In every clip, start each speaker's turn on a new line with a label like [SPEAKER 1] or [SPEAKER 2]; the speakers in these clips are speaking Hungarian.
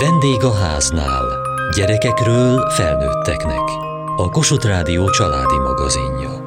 [SPEAKER 1] Vendég a háznál. Gyerekekről felnőtteknek. A Kossuth Rádió családi magazinja.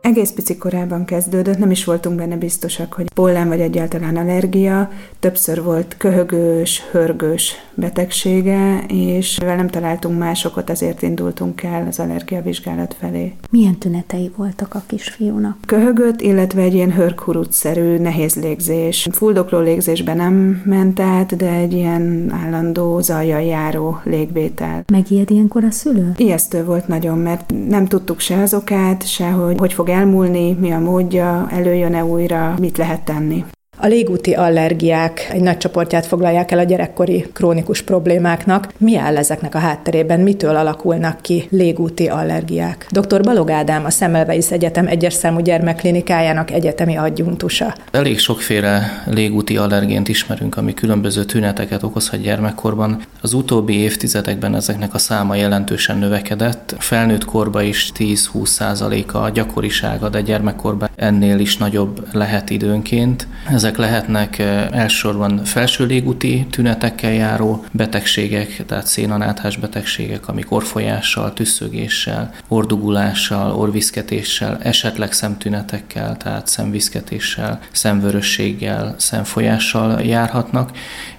[SPEAKER 2] Egész pici korában kezdődött, nem is voltunk benne biztosak, hogy pollen vagy egyáltalán allergia. Többször volt köhögős, hörgős betegsége, és mivel nem találtunk másokat, ezért indultunk el az allergiavizsgálat felé.
[SPEAKER 3] Milyen tünetei voltak a kisfiúnak?
[SPEAKER 2] Köhögött, illetve egy ilyen hörkurutszerű nehéz légzés. Fuldokló légzésben nem ment át, de egy ilyen állandó zajjal járó légvétel.
[SPEAKER 3] Megijed ilyenkor a szülő?
[SPEAKER 2] Ijesztő volt nagyon, mert nem tudtuk se az okát, se hogy hogy fog elmúlni, mi a módja, előjön-e újra, mit lehet tenni.
[SPEAKER 4] A légúti allergiák egy nagy csoportját foglalják el a gyerekkori krónikus problémáknak. Mi áll ezeknek a hátterében, mitől alakulnak ki légúti allergiák? Dr. Balog Ádám, a Szemmelweis Egyetem egyes számú gyermekklinikájának egyetemi adjunktusa.
[SPEAKER 5] Elég sokféle légúti allergént ismerünk, ami különböző tüneteket okozhat gyermekkorban. Az utóbbi évtizedekben ezeknek a száma jelentősen növekedett. Felnőtt korban is 10-20% a gyakorisága, de gyermekkorban ennél is nagyobb lehet időnként. Ez ezek lehetnek elsősorban felső légúti tünetekkel járó betegségek, tehát szénanáthás betegségek, amik orfolyással, tüsszögéssel, ordugulással, orviszketéssel, esetleg szemtünetekkel, tehát szemviszketéssel, szemvörösséggel, szemfolyással járhatnak,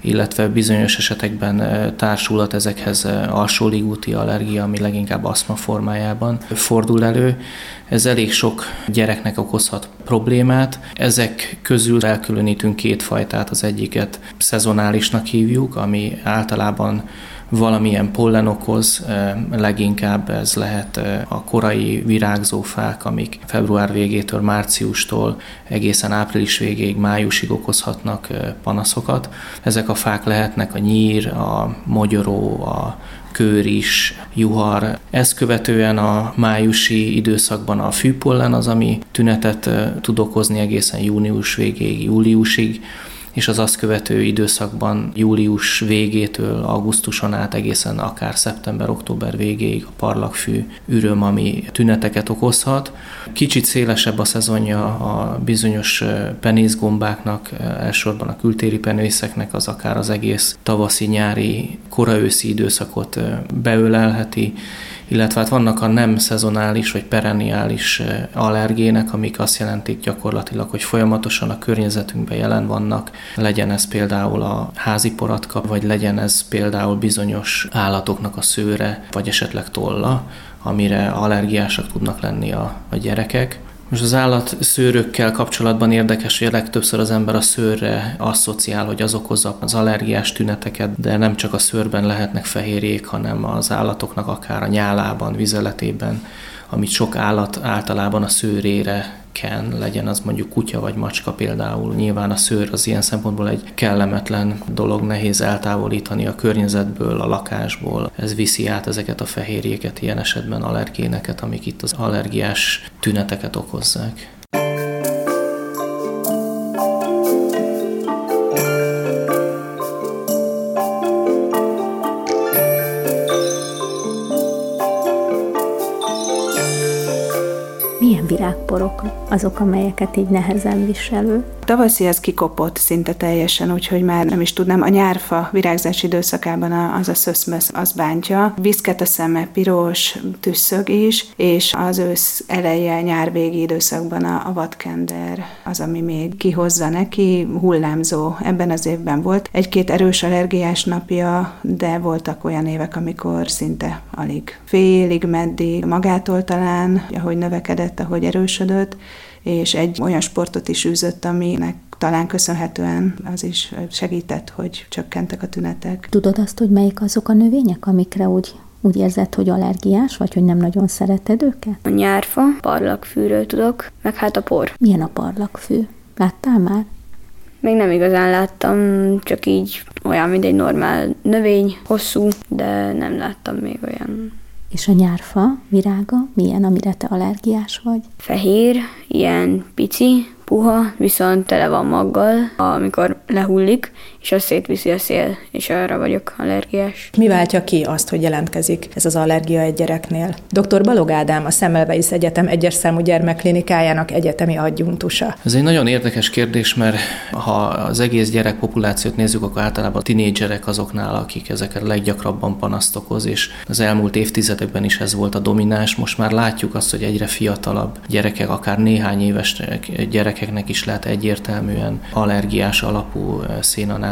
[SPEAKER 5] illetve bizonyos esetekben társulat ezekhez alsó légúti allergia, ami leginkább aszma formájában fordul elő. Ez elég sok gyereknek okozhat problémát. Ezek közül elkülönítünk két fajtát, az egyiket szezonálisnak hívjuk, ami általában valamilyen pollen okoz, leginkább ez lehet a korai virágzó fák, amik február végétől márciustól egészen április végéig, májusig okozhatnak panaszokat. Ezek a fák lehetnek a nyír, a mogyoró, a is, juhar. Ezt követően a májusi időszakban a fűpollen az, ami tünetet tud okozni egészen június végéig, júliusig és az azt követő időszakban július végétől augusztuson át egészen akár szeptember-október végéig a parlagfű üröm, ami tüneteket okozhat. Kicsit szélesebb a szezonja a bizonyos penészgombáknak, elsősorban a kültéri penészeknek, az akár az egész tavaszi-nyári, koraőszi időszakot beölelheti, illetve hát vannak a nem szezonális vagy perenniális allergének, amik azt jelentik gyakorlatilag, hogy folyamatosan a környezetünkben jelen vannak, legyen ez például a házi poratka, vagy legyen ez például bizonyos állatoknak a szőre, vagy esetleg tolla, amire allergiásak tudnak lenni a, a gyerekek. Most az állat szőrökkel kapcsolatban érdekes, hogy a legtöbbször az ember a szőrre asszociál, hogy az okozza az allergiás tüneteket, de nem csak a szőrben lehetnek fehérjék, hanem az állatoknak akár a nyálában, vizeletében, amit sok állat általában a szőrére ken, legyen az mondjuk kutya vagy macska például. Nyilván a szőr az ilyen szempontból egy kellemetlen dolog, nehéz eltávolítani a környezetből, a lakásból. Ez viszi át ezeket a fehérjéket, ilyen esetben allergéneket, amik itt az allergiás tüneteket okozzák.
[SPEAKER 3] Virágporok azok, amelyeket így nehezen viselő.
[SPEAKER 2] Tavaszi ez kikopott szinte teljesen, úgyhogy már nem is tudnám. A nyárfa virágzás időszakában az a szöszmösz az bántja. Viszket a szeme, piros, tüsszög is, és az ősz eleje, nyár végi időszakban a, a vadkender az, ami még kihozza neki, hullámzó. Ebben az évben volt egy-két erős allergiás napja, de voltak olyan évek, amikor szinte alig félig, meddig magától talán, ahogy növekedett, ahogy erősödött, és egy olyan sportot is űzött, aminek talán köszönhetően az is segített, hogy csökkentek a tünetek.
[SPEAKER 3] Tudod azt, hogy melyik azok a növények, amikre úgy úgy érzed, hogy allergiás, vagy hogy nem nagyon szereted őket?
[SPEAKER 6] A nyárfa, parlagfűről tudok, meg hát a por.
[SPEAKER 3] Milyen a parlagfű? Láttál már?
[SPEAKER 6] Még nem igazán láttam, csak így olyan, mint egy normál növény, hosszú, de nem láttam még olyan
[SPEAKER 3] és a nyárfa virága milyen, amire te allergiás vagy?
[SPEAKER 6] Fehér, ilyen pici, puha, viszont tele van maggal, amikor lehullik, és azt szétviszi a szél, és arra vagyok allergiás.
[SPEAKER 4] Mi váltja ki azt, hogy jelentkezik ez az allergia egy gyereknél? Dr. Balog Ádám, a Szemmelweis Egyetem egyes számú gyermekklinikájának egyetemi adjunktusa.
[SPEAKER 5] Ez egy nagyon érdekes kérdés, mert ha az egész gyerekpopulációt nézzük, akkor általában a tinédzserek azoknál, akik ezeket leggyakrabban panaszt okoz, és az elmúlt évtizedekben is ez volt a domináns. Most már látjuk azt, hogy egyre fiatalabb gyerekek, akár néhány éves gyerekeknek is lehet egyértelműen allergiás alapú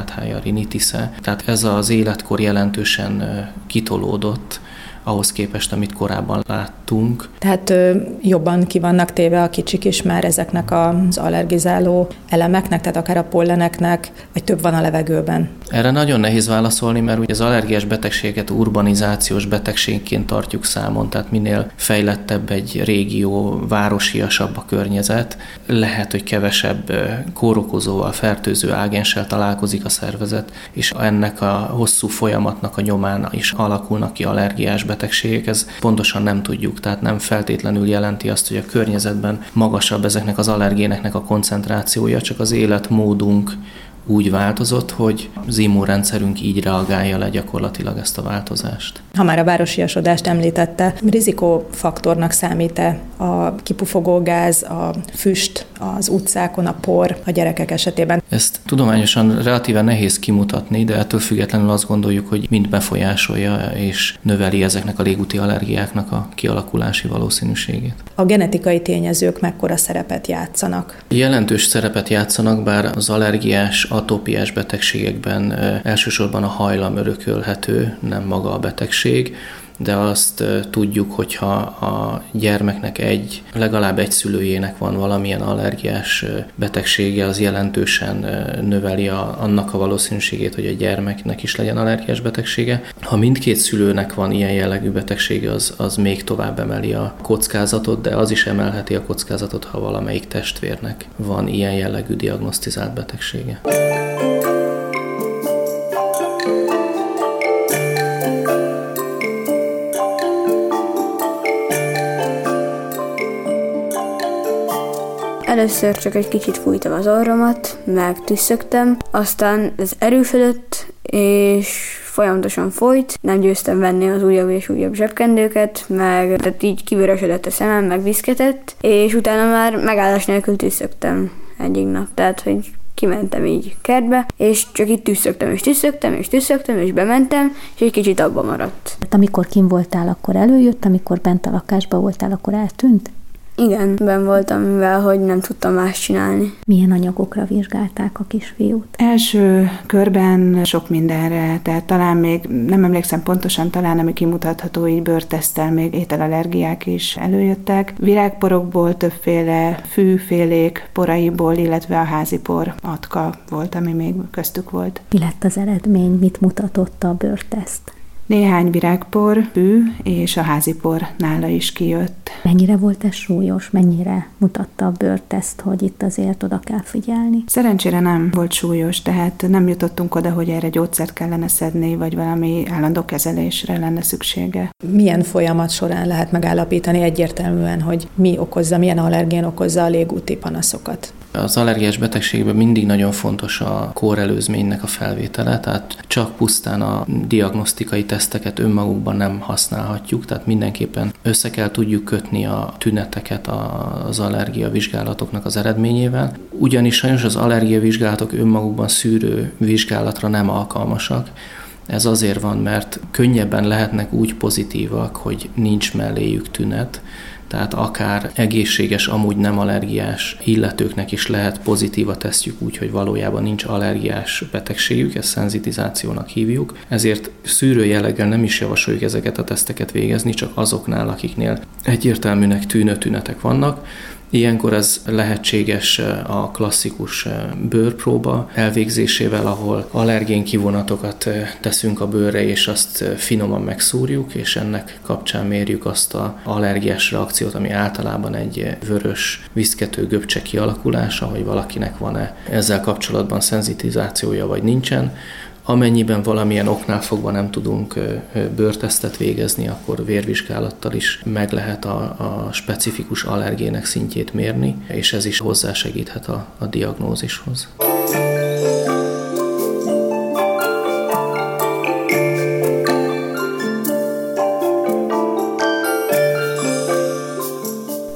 [SPEAKER 5] szénanáthája, rinitisze. Tehát ez az életkor jelentősen kitolódott, ahhoz képest, amit korábban láttunk.
[SPEAKER 4] Tehát jobban ki vannak téve a kicsik is már ezeknek az allergizáló elemeknek, tehát akár a polleneknek, vagy több van a levegőben?
[SPEAKER 5] Erre nagyon nehéz válaszolni, mert ugye az allergiás betegséget urbanizációs betegségként tartjuk számon, tehát minél fejlettebb egy régió, városiasabb a környezet, lehet, hogy kevesebb kórokozóval, fertőző ágenssel találkozik a szervezet, és ennek a hosszú folyamatnak a nyomán is alakulnak ki allergiás betegségek, ez pontosan nem tudjuk, tehát nem feltétlenül jelenti azt, hogy a környezetben magasabb ezeknek az allergéneknek a koncentrációja, csak az életmódunk úgy változott, hogy az immunrendszerünk így reagálja le gyakorlatilag ezt a változást.
[SPEAKER 4] Ha már a városiasodást említette, rizikófaktornak számít-e a kipufogó gáz, a füst az utcákon, a por a gyerekek esetében?
[SPEAKER 5] Ezt tudományosan relatíve nehéz kimutatni, de ettől függetlenül azt gondoljuk, hogy mind befolyásolja és növeli ezeknek a légúti allergiáknak a kialakulási valószínűségét.
[SPEAKER 4] A genetikai tényezők mekkora szerepet játszanak?
[SPEAKER 5] Jelentős szerepet játszanak, bár az allergiás atópiás betegségekben elsősorban a hajlam örökölhető, nem maga a betegség, de azt tudjuk, hogyha a gyermeknek egy, legalább egy szülőjének van valamilyen allergiás betegsége, az jelentősen növeli a, annak a valószínűségét, hogy a gyermeknek is legyen allergiás betegsége. Ha mindkét szülőnek van ilyen jellegű betegsége, az, az még tovább emeli a kockázatot, de az is emelheti a kockázatot, ha valamelyik testvérnek van ilyen jellegű diagnosztizált betegsége.
[SPEAKER 6] Először csak egy kicsit fújtam az orromat, meg tüsszögtem, aztán ez erősödött, és folyamatosan folyt, nem győztem venni az újabb és újabb zsebkendőket, meg tehát így kivörösödött a szemem, meg viszketett, és utána már megállás nélkül tüsszögtem egyik nap, tehát hogy kimentem így kertbe, és csak itt tüsszögtem, és tüsszögtem, és tüsszögtem, és bementem, és egy kicsit abba maradt.
[SPEAKER 3] Hát amikor kim voltál, akkor előjött, amikor bent a lakásba voltál, akkor eltűnt?
[SPEAKER 6] Igen, ben voltam, mivel hogy nem tudtam más csinálni.
[SPEAKER 3] Milyen anyagokra vizsgálták a kisfiút?
[SPEAKER 2] Első körben sok mindenre, tehát talán még nem emlékszem pontosan, talán ami kimutatható, így bőrtesztel még ételallergiák is előjöttek. Virágporokból többféle fűfélék poraiból, illetve a házi por atka volt, ami még köztük volt.
[SPEAKER 3] Mi lett az eredmény, mit mutatott a bőrteszt?
[SPEAKER 2] Néhány virágpor, fű és a házipor nála is kijött.
[SPEAKER 3] Mennyire volt ez súlyos, mennyire mutatta a bőrteszt, hogy itt azért oda kell figyelni?
[SPEAKER 2] Szerencsére nem volt súlyos, tehát nem jutottunk oda, hogy erre gyógyszert kellene szedni, vagy valami állandó kezelésre lenne szüksége.
[SPEAKER 4] Milyen folyamat során lehet megállapítani egyértelműen, hogy mi okozza, milyen allergén okozza a légúti panaszokat?
[SPEAKER 5] Az allergiás betegségben mindig nagyon fontos a kórelőzménynek a felvétele, tehát csak pusztán a diagnosztikai teszteket önmagukban nem használhatjuk, tehát mindenképpen össze kell tudjuk kötni a tüneteket az allergia vizsgálatoknak az eredményével. Ugyanis sajnos az allergia vizsgálatok önmagukban szűrő vizsgálatra nem alkalmasak, ez azért van, mert könnyebben lehetnek úgy pozitívak, hogy nincs melléjük tünet, tehát akár egészséges, amúgy nem allergiás illetőknek is lehet pozitív a tesztjük úgy, hogy valójában nincs allergiás betegségük, ezt szenzitizációnak hívjuk. Ezért szűrő jelleggel nem is javasoljuk ezeket a teszteket végezni, csak azoknál, akiknél egyértelműnek tűnő tünetek vannak, Ilyenkor ez lehetséges eh, a klasszikus eh, bőrpróba elvégzésével, ahol allergén kivonatokat eh, teszünk a bőrre, és azt finoman megszúrjuk, és ennek kapcsán mérjük azt a allergiás reakciót, ami általában egy vörös viszkető göbcse kialakulása, hogy valakinek van-e ezzel kapcsolatban szenzitizációja, vagy nincsen Amennyiben valamilyen oknál fogva nem tudunk bőrtesztet végezni, akkor vérvizsgálattal is meg lehet a, a specifikus allergének szintjét mérni, és ez is hozzásegíthet a, a diagnózishoz.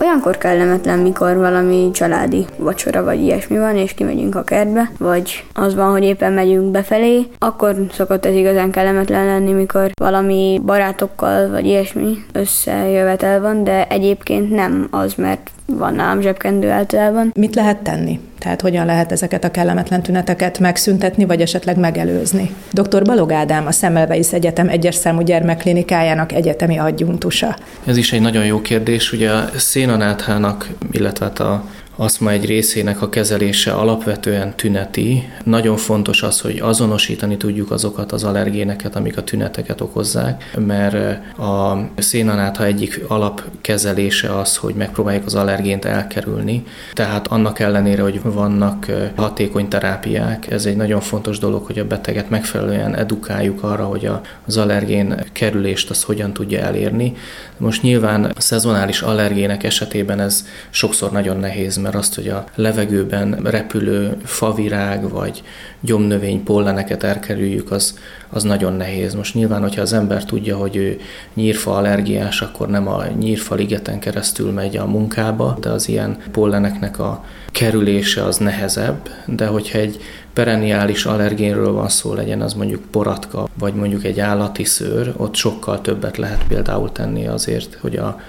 [SPEAKER 6] Olyankor kellemetlen, mikor valami családi vacsora vagy ilyesmi van, és kimegyünk a kertbe, vagy az van, hogy éppen megyünk befelé, akkor szokott ez igazán kellemetlen lenni, mikor valami barátokkal vagy ilyesmi összejövetel van, de egyébként nem az, mert van nálam zsebkendő általában.
[SPEAKER 4] Mit lehet tenni? Tehát hogyan lehet ezeket a kellemetlen tüneteket megszüntetni, vagy esetleg megelőzni? Dr. Balog Ádám, a Szemelweis Egyetem egyes számú gyermekklinikájának egyetemi adjunktusa.
[SPEAKER 5] Ez is egy nagyon jó kérdés. Ugye a szénanáthának, illetve hát a aszma egy részének a kezelése alapvetően tüneti. Nagyon fontos az, hogy azonosítani tudjuk azokat az allergéneket, amik a tüneteket okozzák, mert a szénanátha egyik alapkezelése az, hogy megpróbáljuk az allergént elkerülni. Tehát annak ellenére, hogy vannak hatékony terápiák, ez egy nagyon fontos dolog, hogy a beteget megfelelően edukáljuk arra, hogy az allergén kerülést az hogyan tudja elérni. Most nyilván a szezonális allergének esetében ez sokszor nagyon nehéz, mert azt, hogy a levegőben repülő favirág vagy gyomnövény polleneket elkerüljük, az, az nagyon nehéz. Most nyilván, hogyha az ember tudja, hogy ő nyírfa allergiás, akkor nem a nyírfa ligeten keresztül megy a munkába, de az ilyen polleneknek a kerülése az nehezebb, de hogyha egy perenniális allergénről van szó, legyen az mondjuk poratka, vagy mondjuk egy állati szőr, ott sokkal többet lehet például tenni azért, hogy a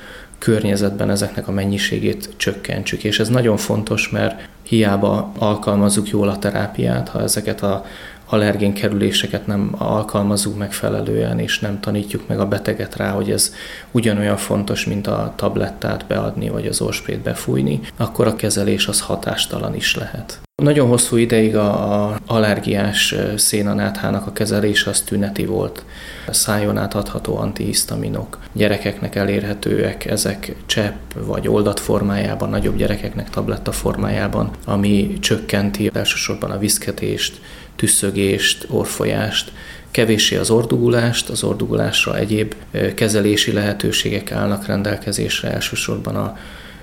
[SPEAKER 5] környezetben ezeknek a mennyiségét csökkentsük. És ez nagyon fontos, mert hiába alkalmazzuk jól a terápiát, ha ezeket a allergén kerüléseket nem alkalmazunk megfelelően, és nem tanítjuk meg a beteget rá, hogy ez ugyanolyan fontos, mint a tablettát beadni, vagy az orsprét befújni, akkor a kezelés az hatástalan is lehet. Nagyon hosszú ideig a, allergiás szénanáthának a kezelése az tüneti volt. A szájon átadható antihisztaminok gyerekeknek elérhetőek, ezek csepp vagy oldat formájában, nagyobb gyerekeknek tabletta formájában, ami csökkenti elsősorban a viszketést, tüsszögést, orfolyást, kevéssé az ordugulást, az ordugulásra egyéb kezelési lehetőségek állnak rendelkezésre, elsősorban a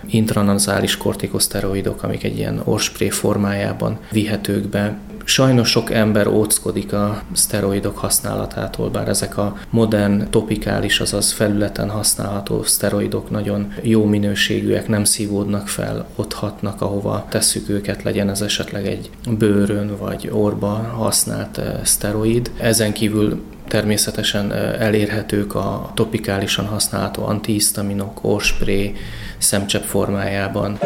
[SPEAKER 5] intranazális kortikoszteroidok, amik egy ilyen orspré formájában vihetők be. Sajnos sok ember óckodik a szteroidok használatától, bár ezek a modern, topikális, azaz felületen használható szteroidok nagyon jó minőségűek, nem szívódnak fel, ott hatnak, ahova tesszük őket, legyen ez esetleg egy bőrön vagy orba használt eh, szteroid. Ezen kívül természetesen eh, elérhetők a topikálisan használható antihisztaminok, orspré, szemcsepp formájában.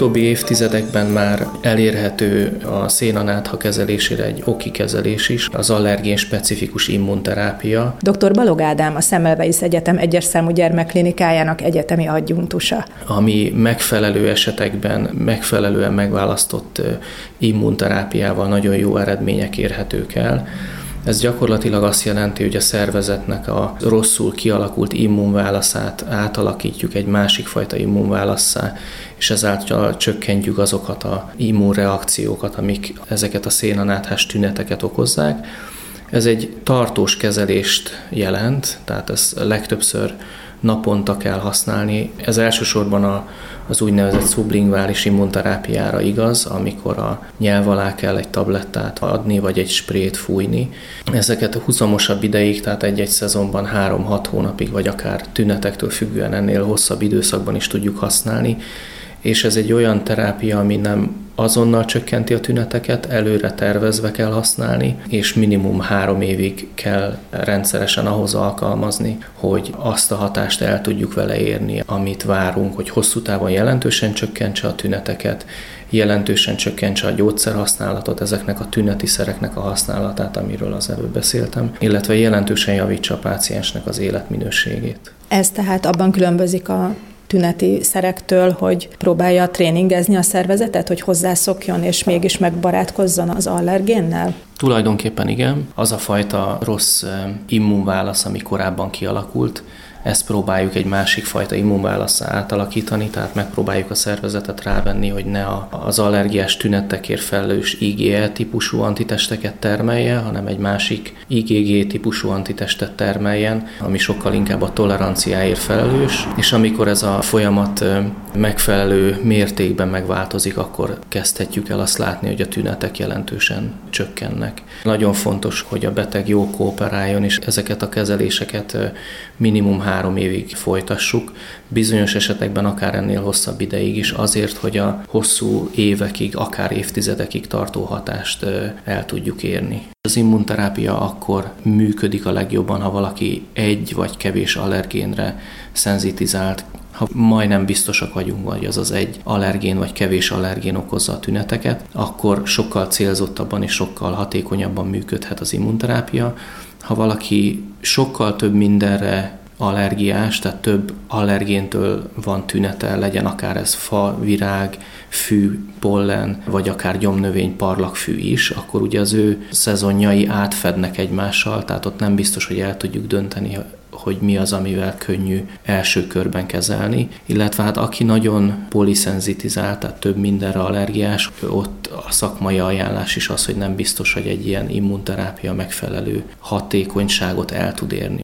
[SPEAKER 5] Utóbbi évtizedekben már elérhető a szénanátha kezelésére egy oki kezelés is, az allergén specifikus immunterápia.
[SPEAKER 4] Dr. Balog Ádám a Szemelweis Egyetem egyes számú gyermekklinikájának egyetemi adjunktusa.
[SPEAKER 5] Ami megfelelő esetekben megfelelően megválasztott immunterápiával nagyon jó eredmények érhetők el. Ez gyakorlatilag azt jelenti, hogy a szervezetnek a rosszul kialakult immunválaszát átalakítjuk egy másik fajta immunválasszá, és ezáltal csökkentjük azokat a immunreakciókat, amik ezeket a szénanáthás tüneteket okozzák. Ez egy tartós kezelést jelent, tehát ez legtöbbször naponta kell használni. Ez elsősorban a, az úgynevezett szublinguális immunterápiára igaz, amikor a nyelv alá kell egy tablettát adni, vagy egy sprét fújni. Ezeket a huzamosabb ideig, tehát egy-egy szezonban 3-6 hónapig, vagy akár tünetektől függően ennél hosszabb időszakban is tudjuk használni, és ez egy olyan terápia, ami nem azonnal csökkenti a tüneteket, előre tervezve kell használni, és minimum három évig kell rendszeresen ahhoz alkalmazni, hogy azt a hatást el tudjuk vele érni, amit várunk, hogy hosszú távon jelentősen csökkentse a tüneteket, jelentősen csökkentse a gyógyszerhasználatot, ezeknek a tüneti szereknek a használatát, amiről az előbb beszéltem, illetve jelentősen javítsa a páciensnek az életminőségét.
[SPEAKER 4] Ez tehát abban különbözik a tüneti szerektől, hogy próbálja tréningezni a szervezetet, hogy hozzászokjon és mégis megbarátkozzon az allergénnel?
[SPEAKER 5] Tulajdonképpen igen. Az a fajta rossz immunválasz, ami korábban kialakult, ezt próbáljuk egy másik fajta immunválaszra átalakítani, tehát megpróbáljuk a szervezetet rávenni, hogy ne az allergiás tünetekért felelős IgE típusú antitesteket termelje, hanem egy másik IgG típusú antitestet termeljen, ami sokkal inkább a toleranciáért felelős, és amikor ez a folyamat megfelelő mértékben megváltozik, akkor kezdhetjük el azt látni, hogy a tünetek jelentősen csökkennek. Nagyon fontos, hogy a beteg jó kooperáljon, és ezeket a kezeléseket minimum három évig folytassuk, bizonyos esetekben akár ennél hosszabb ideig is, azért, hogy a hosszú évekig, akár évtizedekig tartó hatást el tudjuk érni. Az immunterápia akkor működik a legjobban, ha valaki egy vagy kevés allergénre szenzitizált, ha majdnem biztosak vagyunk, vagy az az egy allergén vagy kevés allergén okozza a tüneteket, akkor sokkal célzottabban és sokkal hatékonyabban működhet az immunterápia. Ha valaki sokkal több mindenre allergiás, tehát több allergéntől van tünete, legyen akár ez fa, virág, fű, pollen, vagy akár gyomnövény, parlagfű is, akkor ugye az ő szezonjai átfednek egymással, tehát ott nem biztos, hogy el tudjuk dönteni, hogy mi az, amivel könnyű első körben kezelni, illetve hát aki nagyon poliszenzitizált, tehát több mindenre allergiás, ott a szakmai ajánlás is az, hogy nem biztos, hogy egy ilyen immunterápia megfelelő hatékonyságot el tud érni.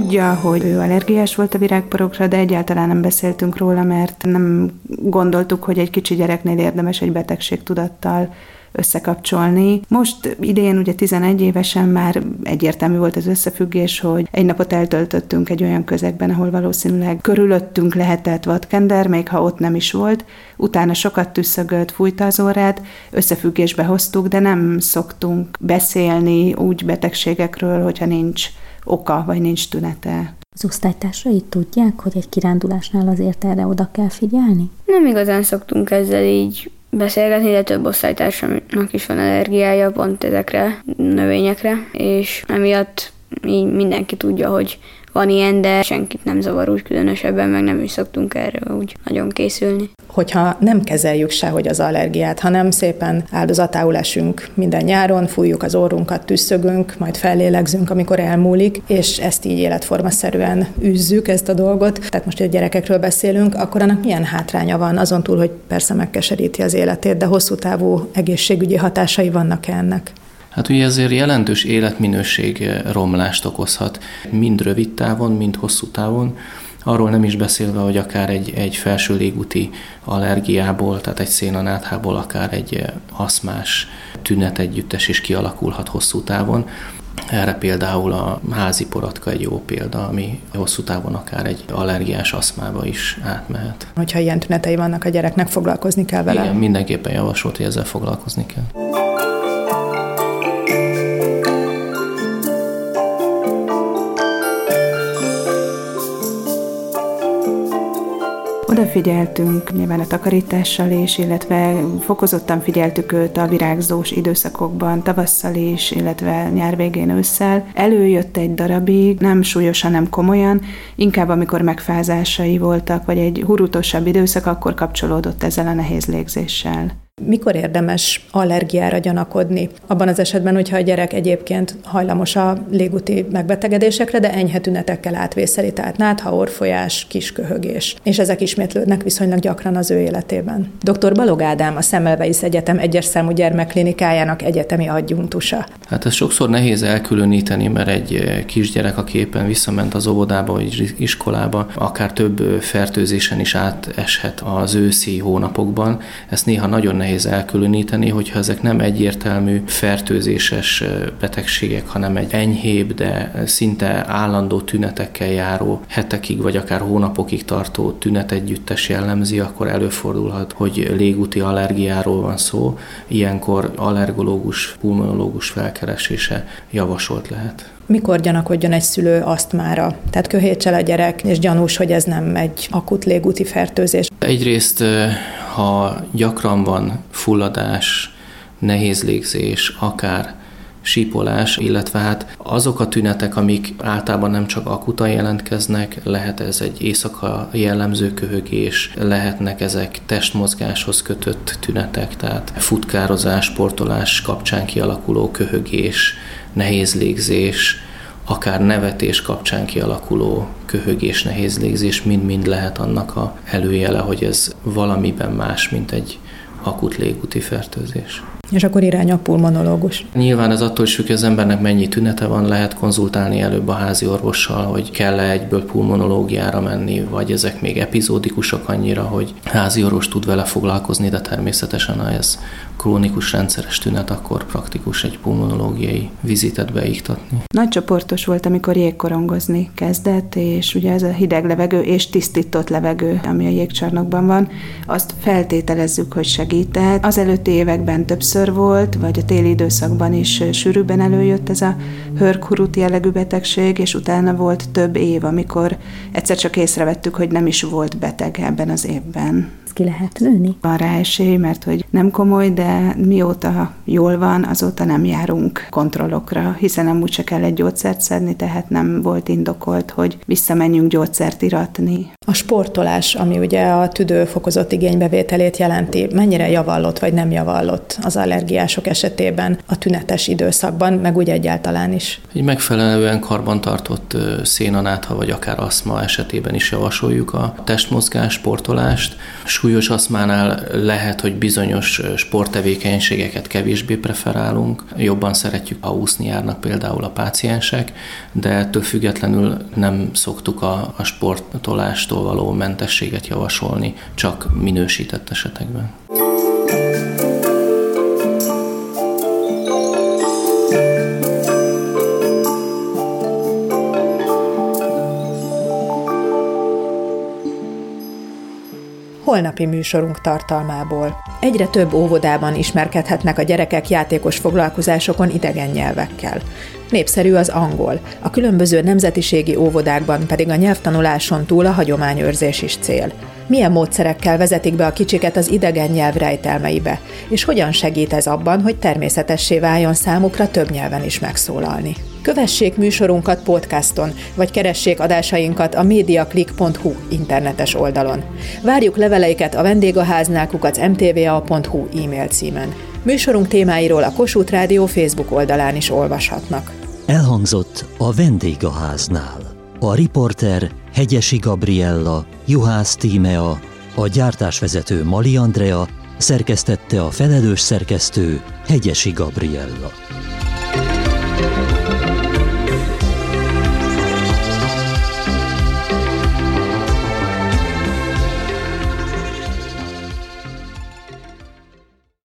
[SPEAKER 2] Tudja, hogy ő allergiás volt a virágporokra, de egyáltalán nem beszéltünk róla, mert nem gondoltuk, hogy egy kicsi gyereknél érdemes egy betegségtudattal összekapcsolni. Most idén ugye 11 évesen már egyértelmű volt az összefüggés, hogy egy napot eltöltöttünk egy olyan közegben, ahol valószínűleg körülöttünk lehetett vadkender, még ha ott nem is volt. Utána sokat tüsszögött, fújta az órát, összefüggésbe hoztuk, de nem szoktunk beszélni úgy betegségekről, hogyha nincs oka, vagy nincs tünete.
[SPEAKER 3] Az osztálytársai tudják, hogy egy kirándulásnál azért erre oda kell figyelni?
[SPEAKER 6] Nem igazán szoktunk ezzel így beszélgetni, de több osztálytársamnak is van allergiája pont ezekre növényekre, és emiatt így mindenki tudja, hogy van ilyen, de senkit nem zavar úgy különösebben, meg nem is szoktunk erre úgy nagyon készülni.
[SPEAKER 4] Hogyha nem kezeljük sehogy az allergiát, hanem szépen áldozatául esünk minden nyáron, fújjuk az orrunkat, tüsszögünk, majd fellélegzünk, amikor elmúlik, és ezt így életformaszerűen űzzük ezt a dolgot. Tehát most, hogy a gyerekekről beszélünk, akkor annak milyen hátránya van, azon túl, hogy persze megkeseríti az életét, de hosszú távú egészségügyi hatásai vannak ennek?
[SPEAKER 5] Hát ugye ezért jelentős életminőség eh, romlást okozhat, mind rövid távon, mind hosszú távon. Arról nem is beszélve, hogy akár egy, egy felső légúti allergiából, tehát egy szénanáthából, akár egy eh, aszmás tünet együttes is kialakulhat hosszú távon. Erre például a házi poratka egy jó példa, ami hosszú távon akár egy allergiás aszmába is átmehet.
[SPEAKER 4] Hogyha ilyen tünetei vannak a gyereknek, foglalkozni kell vele?
[SPEAKER 5] Igen, mindenképpen javasolt, hogy ezzel foglalkozni kell.
[SPEAKER 2] Odafigyeltünk nyilván a takarítással is, illetve fokozottan figyeltük őt a virágzós időszakokban, tavasszal is, illetve nyár végén ősszel. Előjött egy darabig, nem súlyosan, nem komolyan, inkább amikor megfázásai voltak, vagy egy hurutosabb időszak, akkor kapcsolódott ezzel a nehéz légzéssel.
[SPEAKER 4] Mikor érdemes allergiára gyanakodni? Abban az esetben, hogyha a gyerek egyébként hajlamos a légúti megbetegedésekre, de enyhe tünetekkel átvészeli, tehát nátha, orfolyás, kisköhögés. És ezek ismétlődnek viszonylag gyakran az ő életében. Dr. Balog Ádám, a Szemelweis Egyetem egyes számú gyermekklinikájának egyetemi adjunktusa.
[SPEAKER 5] Hát ez sokszor nehéz elkülöníteni, mert egy eh, kisgyerek, aki éppen visszament az óvodába vagy iskolába, akár több eh, fertőzésen is áteshet az őszi hónapokban. Ezt néha nagyon nehéz nehéz elkülöníteni, hogyha ezek nem egyértelmű fertőzéses betegségek, hanem egy enyhébb, de szinte állandó tünetekkel járó hetekig vagy akár hónapokig tartó tünetegyüttes jellemzi, akkor előfordulhat, hogy légúti allergiáról van szó. Ilyenkor allergológus, pulmonológus felkeresése javasolt lehet
[SPEAKER 4] mikor gyanakodjon egy szülő asztmára. Tehát köhétsel a gyerek, és gyanús, hogy ez nem egy akut légúti fertőzés.
[SPEAKER 5] Egyrészt, ha gyakran van fulladás, nehéz légzés, akár sípolás, illetve hát azok a tünetek, amik általában nem csak akuta jelentkeznek, lehet ez egy éjszaka jellemző köhögés, lehetnek ezek testmozgáshoz kötött tünetek, tehát futkározás, sportolás kapcsán kialakuló köhögés, nehéz légzés, akár nevetés kapcsán kialakuló köhögés, nehéz légzés mind-mind lehet annak a előjele, hogy ez valamiben más, mint egy akut légúti fertőzés.
[SPEAKER 4] És akkor irány a pulmonológus.
[SPEAKER 5] Nyilván ez attól is függ, hogy az embernek mennyi tünete van, lehet konzultálni előbb a házi orvossal, hogy kell-e egyből pulmonológiára menni, vagy ezek még epizódikusak annyira, hogy házi orvos tud vele foglalkozni, de természetesen ha ez krónikus rendszeres tünet, akkor praktikus egy pulmonológiai vizitet beiktatni.
[SPEAKER 2] Nagy csoportos volt, amikor jégkorongozni kezdett, és ugye ez a hideg levegő és tisztított levegő, ami a jégcsarnokban van, azt feltételezzük, hogy segített. Az előtti években többször volt, vagy a téli időszakban is sűrűbben előjött ez a hörkurut jellegű betegség, és utána volt több év, amikor egyszer csak észrevettük, hogy nem is volt beteg ebben az évben
[SPEAKER 3] ki lehet nőni?
[SPEAKER 2] Van rá esély, mert hogy nem komoly, de mióta jól van, azóta nem járunk kontrollokra, hiszen nem úgy se kell egy gyógyszert szedni, tehát nem volt indokolt, hogy visszamenjünk gyógyszert iratni.
[SPEAKER 4] A sportolás, ami ugye a tüdő fokozott igénybevételét jelenti, mennyire javallott vagy nem javallott az allergiások esetében a tünetes időszakban, meg úgy egyáltalán is?
[SPEAKER 5] Egy megfelelően karbantartott szénanátha vagy akár aszma esetében is javasoljuk a testmozgás, sportolást. Súlyos aszmánál lehet, hogy bizonyos sporttevékenységeket kevésbé preferálunk, jobban szeretjük, ha úszni járnak például a páciensek, de ettől függetlenül nem szoktuk a, a sportolástól való mentességet javasolni, csak minősített esetekben.
[SPEAKER 4] Holnapi műsorunk tartalmából. Egyre több óvodában ismerkedhetnek a gyerekek játékos foglalkozásokon idegen nyelvekkel. Népszerű az angol, a különböző nemzetiségi óvodákban pedig a nyelvtanuláson túl a hagyományőrzés is cél. Milyen módszerekkel vezetik be a kicsiket az idegen nyelv rejtelmeibe, és hogyan segít ez abban, hogy természetessé váljon számukra több nyelven is megszólalni. Kövessék műsorunkat podcaston, vagy keressék adásainkat a mediaclick.hu internetes oldalon. Várjuk leveleiket a vendégháznál kukac mtva.hu e-mail címen. Műsorunk témáiról a Kossuth Rádió Facebook oldalán is olvashatnak.
[SPEAKER 1] Elhangzott a vendégháznál. A riporter Hegyesi Gabriella, Juhász Tímea, a gyártásvezető Mali Andrea, szerkesztette a felelős szerkesztő Hegyesi Gabriella.